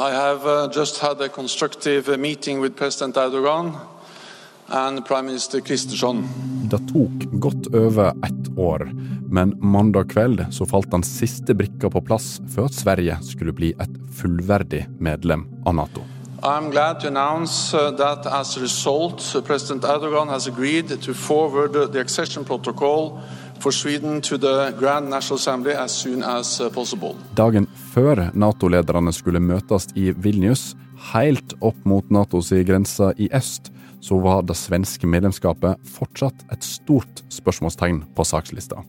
I have uh, just had a constructive uh, meeting with President Erdogan and Prime Minister Kristersson. Det tok godt over ett år, men mandag kveld så falt den siste brikka på plass før at Sverige skulle bli et fullverdig medlem av Nato. I'm glad to announce uh, that as a result, President Erdogan has agreed to forward the accession protocol as as uh. Dagen før Nato-lederne skulle møtes i Vilnius, helt opp mot Natos grense i øst, så var det svenske medlemskapet fortsatt et stort spørsmålstegn på sakslista.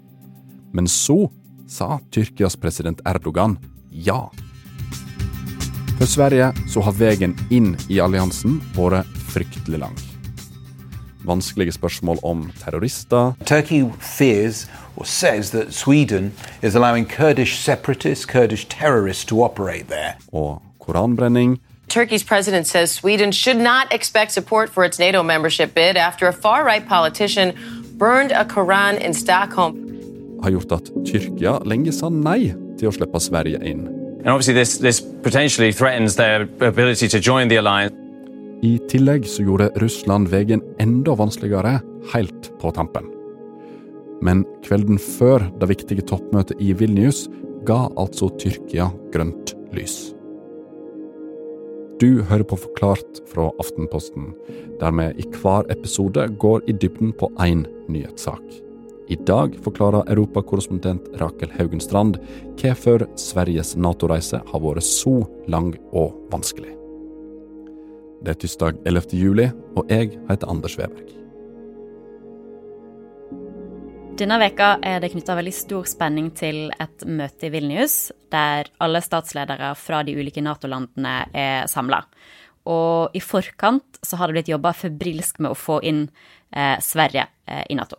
Men så sa Tyrkias president Erdogan ja. For Sverige så har veien inn i alliansen vært fryktelig lang. Vanskelige spørsmål om terrorister, Turkey fears or says that Sweden is allowing Kurdish separatists, Kurdish terrorists to operate there. og koranbrenning, Turkey's president says Sweden should not expect support for its NATO membership bid after a far right politician burned a Quran in Stockholm. har gjort at Tyrkia lenge sa nei til å slippe Sverige inn. And obviously, this, this potentially threatens their ability to join the alliance. I tillegg så gjorde Russland veien enda vanskeligere helt på tampen. Men kvelden før det viktige toppmøtet i Vilnius ga altså Tyrkia grønt lys. Du hører på Forklart fra Aftenposten, der vi i hver episode går i dybden på én nyhetssak. I dag forklarer europakorrespondent Rakel Haugenstrand hvorfor Sveriges Nato-reise har vært så lang og vanskelig. Det er tirsdag 11. juli, og jeg heter Anders Weberg. Denne veka er det knytta veldig stor spenning til et møte i Vilnius, der alle statsledere fra de ulike Nato-landene er samla. Og i forkant så har det blitt jobba febrilsk med å få inn eh, Sverige eh, i Nato.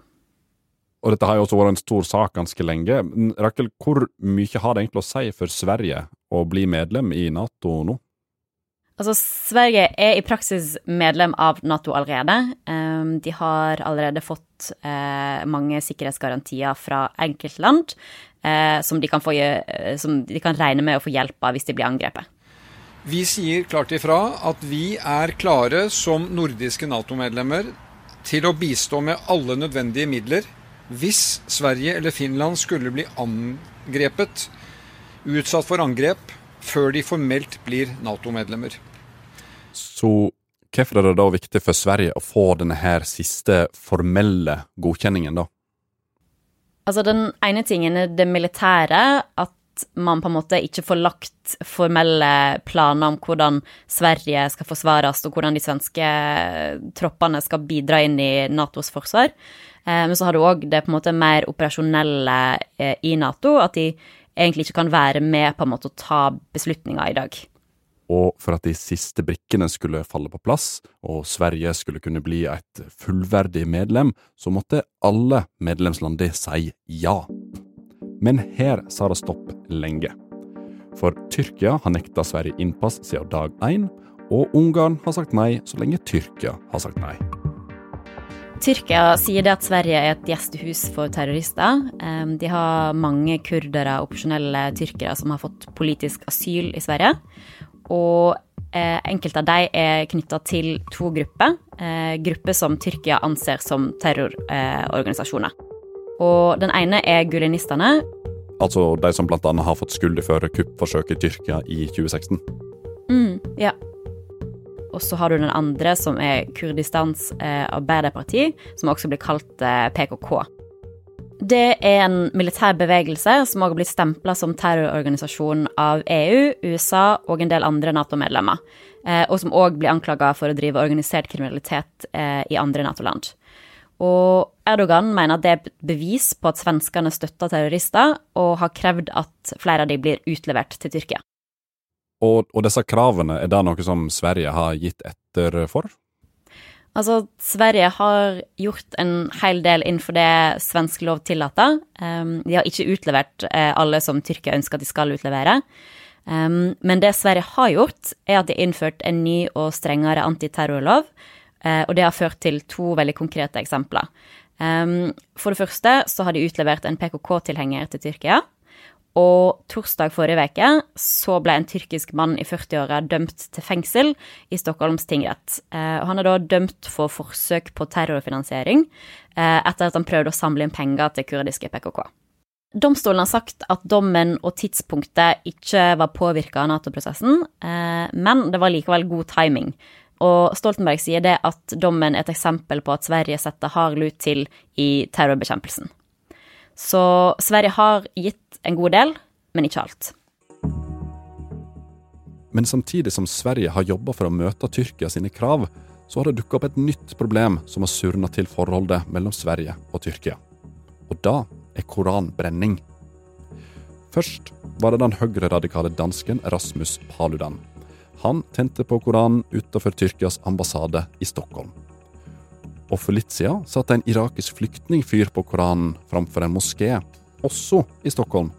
Og dette har jo også vært en stor sak ganske lenge. Rakel, hvor mye har det egentlig å si for Sverige å bli medlem i Nato nå? Altså, Sverige er i praksis medlem av Nato allerede. Um, de har allerede fått eh, mange sikkerhetsgarantier fra enkeltland eh, som, eh, som de kan regne med å få hjelp av hvis de blir angrepet. Vi sier klart ifra at vi er klare som nordiske Nato-medlemmer til å bistå med alle nødvendige midler hvis Sverige eller Finland skulle bli angrepet, utsatt for angrep, før de formelt blir Nato-medlemmer. Så hvorfor er det da viktig for Sverige å få denne her siste formelle godkjenningen, da? Altså, den ene tingen er det militære, at man på en måte ikke får lagt formelle planer om hvordan Sverige skal forsvares, og hvordan de svenske troppene skal bidra inn i Natos forsvar. Eh, Men så har du òg det på en måte mer operasjonelle eh, i Nato, at de egentlig ikke kan være med på en måte å ta beslutninger i dag. Og for at de siste brikkene skulle falle på plass, og Sverige skulle kunne bli et fullverdig medlem, så måtte alle medlemslandene si ja. Men her sa det stopp lenge. For Tyrkia har nekta Sverige innpass siden dag én, og Ungarn har sagt nei så lenge Tyrkia har sagt nei. Tyrkia sier det at Sverige er et gjestehus for terrorister. De har mange kurdere og opsjonelle tyrkere som har fått politisk asyl i Sverige. Og eh, enkelte av dem er knytta til to grupper. Eh, grupper som Tyrkia anser som terrororganisasjoner. Og den ene er gulenistene. Altså de som annet har fått skyldig for kuppforsøket i Tyrkia i 2016. Mm, ja. Og så har du den andre, som er Kurdistans eh, arbeiderparti, som også blir kalt eh, PKK. Det er en militær bevegelse som også har blitt stempla som terrororganisasjon av EU, USA og en del andre Nato-medlemmer, eh, og som òg blir anklaga for å drive organisert kriminalitet eh, i andre Nato-land. Og Erdogan mener det er bevis på at svenskene støtter terrorister, og har krevd at flere av dem blir utlevert til Tyrkia. Og, og disse kravene, er det noe som Sverige har gitt etter for? Altså, Sverige har gjort en hel del innenfor det svensk lov tillater. Um, de har ikke utlevert uh, alle som Tyrkia ønsker at de skal utlevere. Um, men det Sverige har gjort, er at de har innført en ny og strengere antiterrorlov. Uh, og det har ført til to veldig konkrete eksempler. Um, for det første så har de utlevert en PKK-tilhenger til Tyrkia. Og torsdag forrige uke så ble en tyrkisk mann i 40-åra dømt til fengsel i Stockholms tingrett. Eh, han er da dømt for forsøk på terrorfinansiering eh, etter at han prøvde å samle inn penger til kurdiske PKK. Domstolen har sagt at dommen og tidspunktet ikke var påvirka av Nato-prosessen, eh, men det var likevel god timing. Og Stoltenberg sier det at dommen er et eksempel på at Sverige setter hard lut til i terrorbekjempelsen. Så Sverige har gitt en god del, men ikke alt. Men samtidig som Sverige har jobba for å møte Tyrkia sine krav, så har det dukka opp et nytt problem som har surna til forholdet mellom Sverige og Tyrkia. Og da er koranbrenning. Først var det den høyreradikale dansken Rasmus Paludan. Han tente på Koranen utenfor Tyrkias ambassade i Stockholm. Og for litt siden satt en irakisk flyktning fyr på Koranen framfor en moské, også i Stockholm.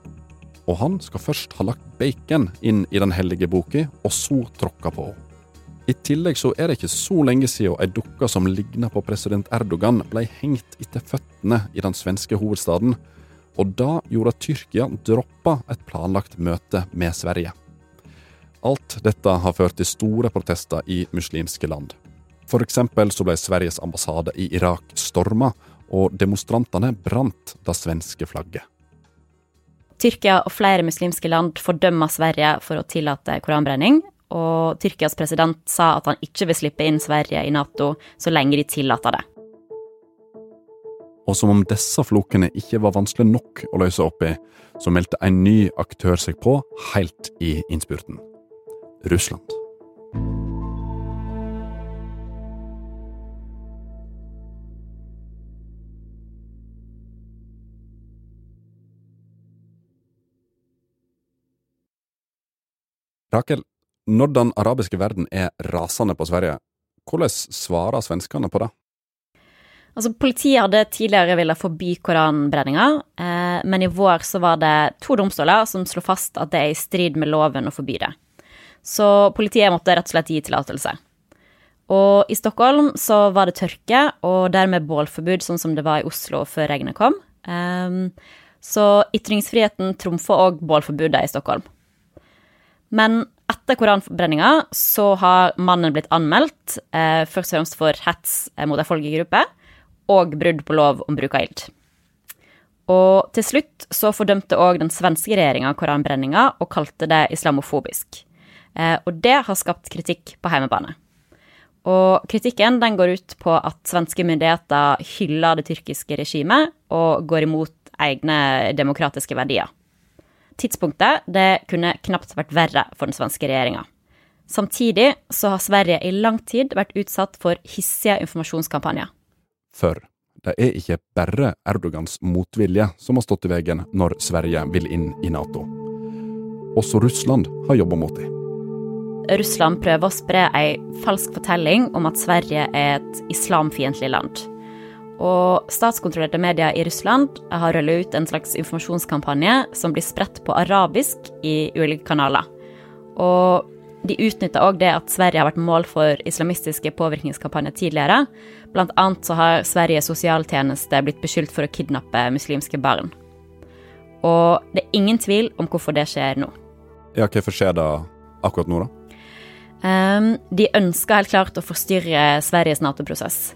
Og han skal først ha lagt bacon inn i den hellige boka, og så tråkka på. I tillegg så er det ikke så lenge siden ei dukke som ligna på president Erdogan, ble hengt etter føttene i den svenske hovedstaden, og da gjorde Tyrkia droppa et planlagt møte med Sverige. Alt dette har ført til store protester i muslimske land. For eksempel så ble Sveriges ambassade i Irak storma, og demonstrantene brant det svenske flagget. Tyrkia og flere muslimske land fordømmer Sverige for å tillate koranbrenning, og Tyrkias president sa at han ikke vil slippe inn Sverige i Nato så lenge de tillater det. Og som om disse flokene ikke var vanskelig nok å løse opp i, så meldte en ny aktør seg på helt i innspurten. Russland. Rakel, når den arabiske verden er rasende på Sverige, hvordan svarer svenskene på det? Altså, Politiet hadde tidligere villet forby koranbrenninga, eh, men i vår så var det to domstoler som slo fast at det er i strid med loven å forby det. Så politiet måtte rett og slett gi tillatelse. Og i Stockholm så var det tørke, og dermed bålforbud, sånn som det var i Oslo før regnet kom. Um, så ytringsfriheten trumfa òg bålforbudet i Stockholm. Men etter koranbrenninga så har mannen blitt anmeldt, eh, først og fremst for hets eh, mot ei folkegruppe og brudd på lov om bruk av ild. Og til slutt så fordømte òg den svenske regjeringa koranbrenninga og kalte det islamofobisk. Eh, og det har skapt kritikk på heimebane. Og kritikken den går ut på at svenske myndigheter hyller det tyrkiske regimet og går imot egne demokratiske verdier. Tidspunktet det kunne knapt vært verre for den svenske regjeringa. Samtidig så har Sverige i lang tid vært utsatt for hissige informasjonskampanjer. For det er ikke bare Erdogans motvilje som har stått i veien når Sverige vil inn i Nato. Også Russland har jobba mot dem. Russland prøver å spre ei falsk fortelling om at Sverige er et islamfiendtlig land. Og statskontrollerte medier i Russland har rulla ut en slags informasjonskampanje som blir spredt på arabisk i ulike kanaler. Og de utnytter òg det at Sverige har vært mål for islamistiske påvirkningskampanjer tidligere. Blant annet så har Sveriges sosialtjeneste blitt beskyldt for å kidnappe muslimske barn. Og det er ingen tvil om hvorfor det skjer nå. Ja, hvorfor skjer det akkurat nå, da? Um, de ønsker helt klart å forstyrre Sveriges Nato-prosess.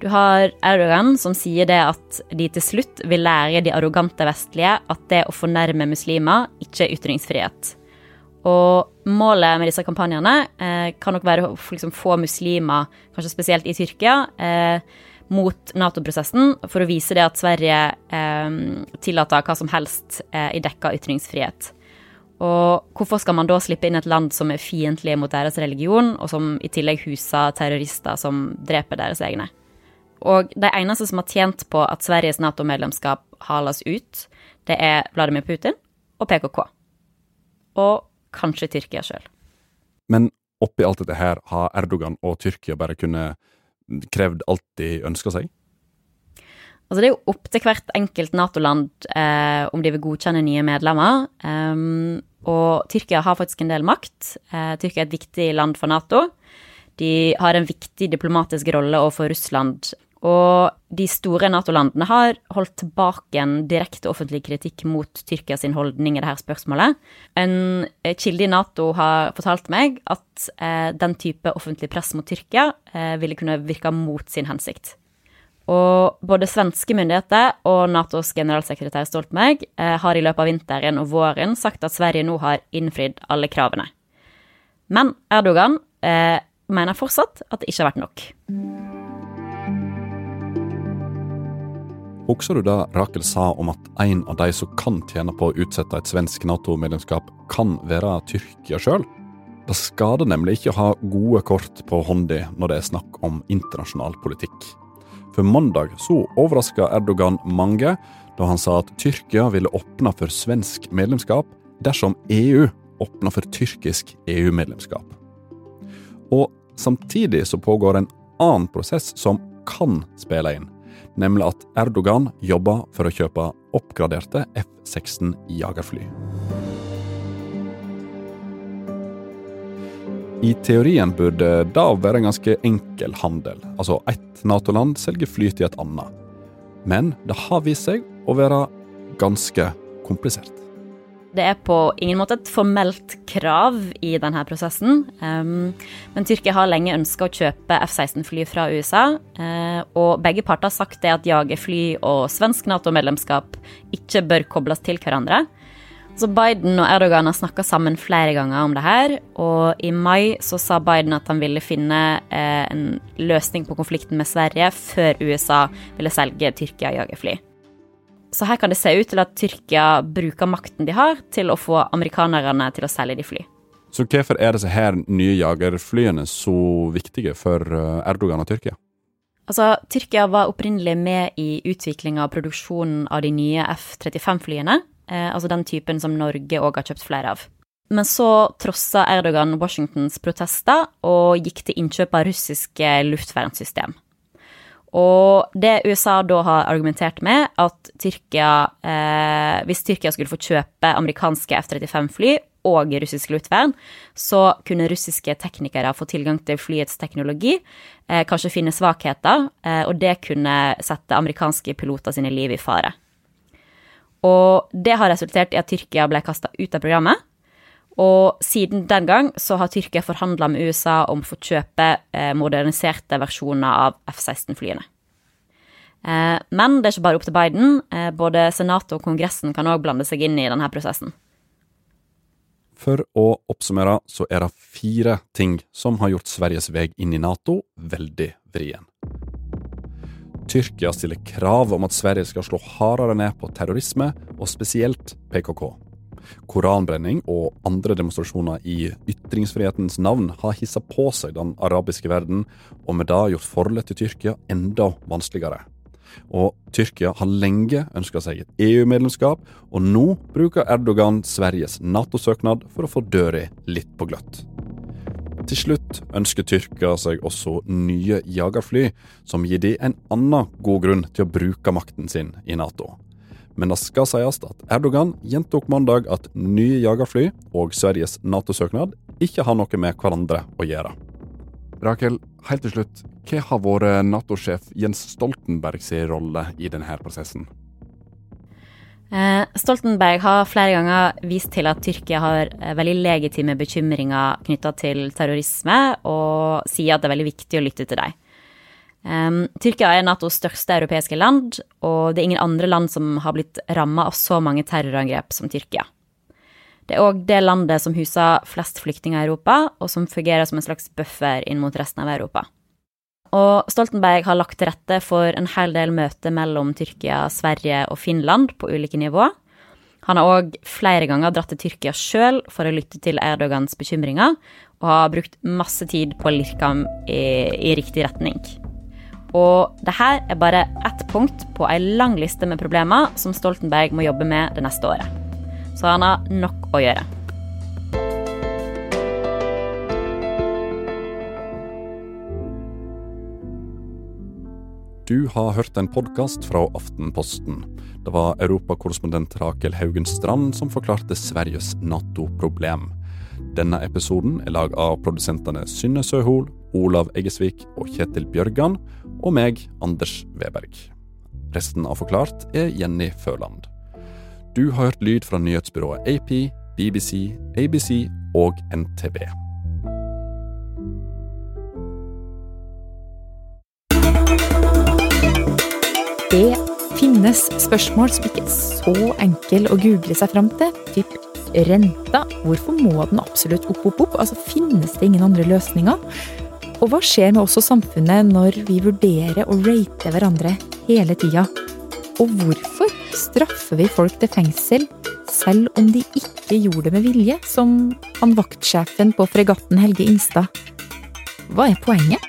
Du har Erdogan som sier det at de til slutt vil lære de arrogante vestlige at det å fornærme muslimer ikke er ytringsfrihet. Og målet med disse kampanjene eh, kan nok være å liksom, få muslimer, kanskje spesielt i Tyrkia, eh, mot Nato-prosessen for å vise det at Sverige eh, tillater hva som helst eh, i dekka ytringsfrihet. Og hvorfor skal man da slippe inn et land som er fiendtlig mot deres religion, og som i tillegg huser terrorister som dreper deres egne? Og de eneste som har tjent på at Sveriges Nato-medlemskap hales ut, det er Vladimir Putin og PKK. Og kanskje Tyrkia sjøl. Men oppi alt dette her, har Erdogan og Tyrkia bare kunne krevd alt de ønsker seg? Altså Det er jo opp til hvert enkelt Nato-land eh, om de vil godkjenne nye medlemmer. Um, og Tyrkia har faktisk en del makt. Eh, Tyrkia er et viktig land for Nato. De har en viktig diplomatisk rolle overfor Russland Og de store Nato-landene har holdt tilbake en direkte offentlig kritikk mot Tyrkia sin holdning i dette spørsmålet. En eh, kilde i Nato har fortalt meg at eh, den type offentlig press mot Tyrkia eh, ville kunne virke mot sin hensikt. Og både svenske myndigheter og Natos generalsekretær Stoltenberg eh, har i løpet av vinteren og våren sagt at Sverige nå har innfridd alle kravene. Men Erdogan eh, mener fortsatt at det ikke har vært nok. Husker du det Rakel sa om at en av de som kan tjene på å utsette et svensk Nato-medlemskap, kan være Tyrkia sjøl? Det skader nemlig ikke å ha gode kort på hånda når det er snakk om internasjonal politikk. For mandag så overraska Erdogan mange da han sa at Tyrkia ville åpne for svensk medlemskap dersom EU åpna for tyrkisk EU-medlemskap. Og samtidig så pågår en annen prosess som kan spille inn nemlig at Erdogan jobber for å kjøpe oppgraderte F-16 jagerfly. I teorien burde det være en ganske enkel handel, altså ett Nato-land selger fly til et annet. Men det har vist seg å være ganske komplisert. Det er på ingen måte et formelt krav i denne prosessen. Um, men Tyrkia har lenge ønska å kjøpe F-16-fly fra USA. Uh, og begge parter har sagt det at jagerfly og svensk Nato-medlemskap ikke bør kobles til hverandre. Så Biden og Erdogan har snakka sammen flere ganger om det her. Og i mai så sa Biden at han ville finne uh, en løsning på konflikten med Sverige før USA ville selge Tyrkia jagerfly. Så her kan det se ut til at Tyrkia bruker makten de har, til å få amerikanerne til å selge de fly. Så hvorfor er disse her nye jagerflyene så viktige for eh, Erdogan og Tyrkia? Altså, Tyrkia var opprinnelig med i utviklinga og produksjonen av de nye F-35-flyene. Eh, altså den typen som Norge òg har kjøpt flere av. Men så trossa Erdogan Washingtons protester og gikk til innkjøp av russiske luftvernsystem. Og det USA da har argumentert med, at Tyrkia eh, Hvis Tyrkia skulle få kjøpe amerikanske F-35-fly og russisk luftvern, så kunne russiske teknikere få tilgang til flyets teknologi, eh, kanskje finne svakheter, eh, og det kunne sette amerikanske piloter sine liv i fare. Og det har resultert i at Tyrkia ble kasta ut av programmet. Og siden den gang så har Tyrkia forhandla med USA om å få kjøpe eh, moderniserte versjoner av F-16-flyene. Eh, men det er ikke bare opp til Biden. Eh, både Senatet og Kongressen kan òg blande seg inn i denne prosessen. For å oppsummere så er det fire ting som har gjort Sveriges vei inn i Nato veldig vrien. Tyrkia stiller krav om at Sverige skal slå hardere ned på terrorisme, og spesielt PKK. Koranbrenning og andre demonstrasjoner i ytringsfrihetens navn har hissa på seg den arabiske verden, og med det gjort forholdet til Tyrkia enda vanskeligere. Og Tyrkia har lenge ønska seg et EU-medlemskap, og nå bruker Erdogan Sveriges Nato-søknad for å få døra litt på gløtt. Til slutt ønsker Tyrkia seg også nye jagerfly, som gir de en annen god grunn til å bruke makten sin i Nato. Men det skal sies at Erdogan gjentok mandag at nye jagerfly og Sveriges Nato-søknad ikke har noe med hverandre å gjøre. Rakel, helt til slutt, hva har vært Nato-sjef Jens Stoltenbergs rolle i denne prosessen? Eh, Stoltenberg har flere ganger vist til at Tyrkia har eh, veldig legitime bekymringer knytta til terrorisme, og sier at det er veldig viktig å lytte til dem. Um, Tyrkia er Natos største europeiske land, og det er ingen andre land som har blitt ramma av så mange terrorangrep som Tyrkia. Det er òg det landet som huser flest flyktninger i Europa, og som fungerer som en slags buffer inn mot resten av Europa. Og Stoltenberg har lagt til rette for en hel del møter mellom Tyrkia, Sverige og Finland på ulike nivå. Han har òg flere ganger dratt til Tyrkia sjøl for å lytte til Erdogans bekymringer, og har brukt masse tid på å lirke ham i, i riktig retning. Og det her er bare ett punkt på ei lang liste med problemer som Stoltenberg må jobbe med det neste året. Så han har nok å gjøre. Du har hørt en podkast fra Aftenposten. Det var europakorrespondent Rakel Haugen Strand som forklarte Sveriges Nato-problem. Denne episoden er lag av produsentene Synne Søhol, Olav Eggesvik og Kjetil Bjørgan, og meg, Anders Weberg. Resten av Forklart er Jenny Førland. Du har hørt lyd fra nyhetsbyrået AP, BBC, ABC og NTB. Det finnes spørsmål som ikke er så enkle å google seg fram til. Typ renta. Hvorfor må den absolutt opp, opp, opp? Altså, Finnes det ingen andre løsninger? Og hva skjer med oss og samfunnet når vi vurderer å rate hverandre hele tida? Og hvorfor straffer vi folk til fengsel selv om de ikke gjorde det med vilje, som han vaktsjefen på fregatten Helge Ingstad? Hva er poenget?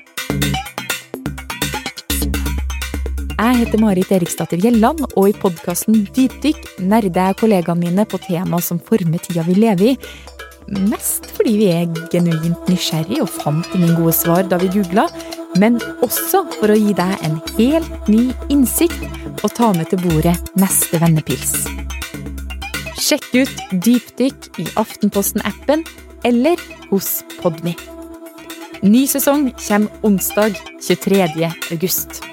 Jeg heter Marit Eriksdatter Gjelland, og i podkasten Dypdykk nerder jeg kollegaene mine på tema som former tida vi lever i. Mest fordi vi er genuint nysgjerrig og fant ingen gode svar da vi googla, men også for å gi deg en helt ny innsikt og ta med til bordet neste vennepils. Sjekk ut Dypdykk i Aftenposten-appen eller hos Podmy. Ny sesong kommer onsdag 23. august.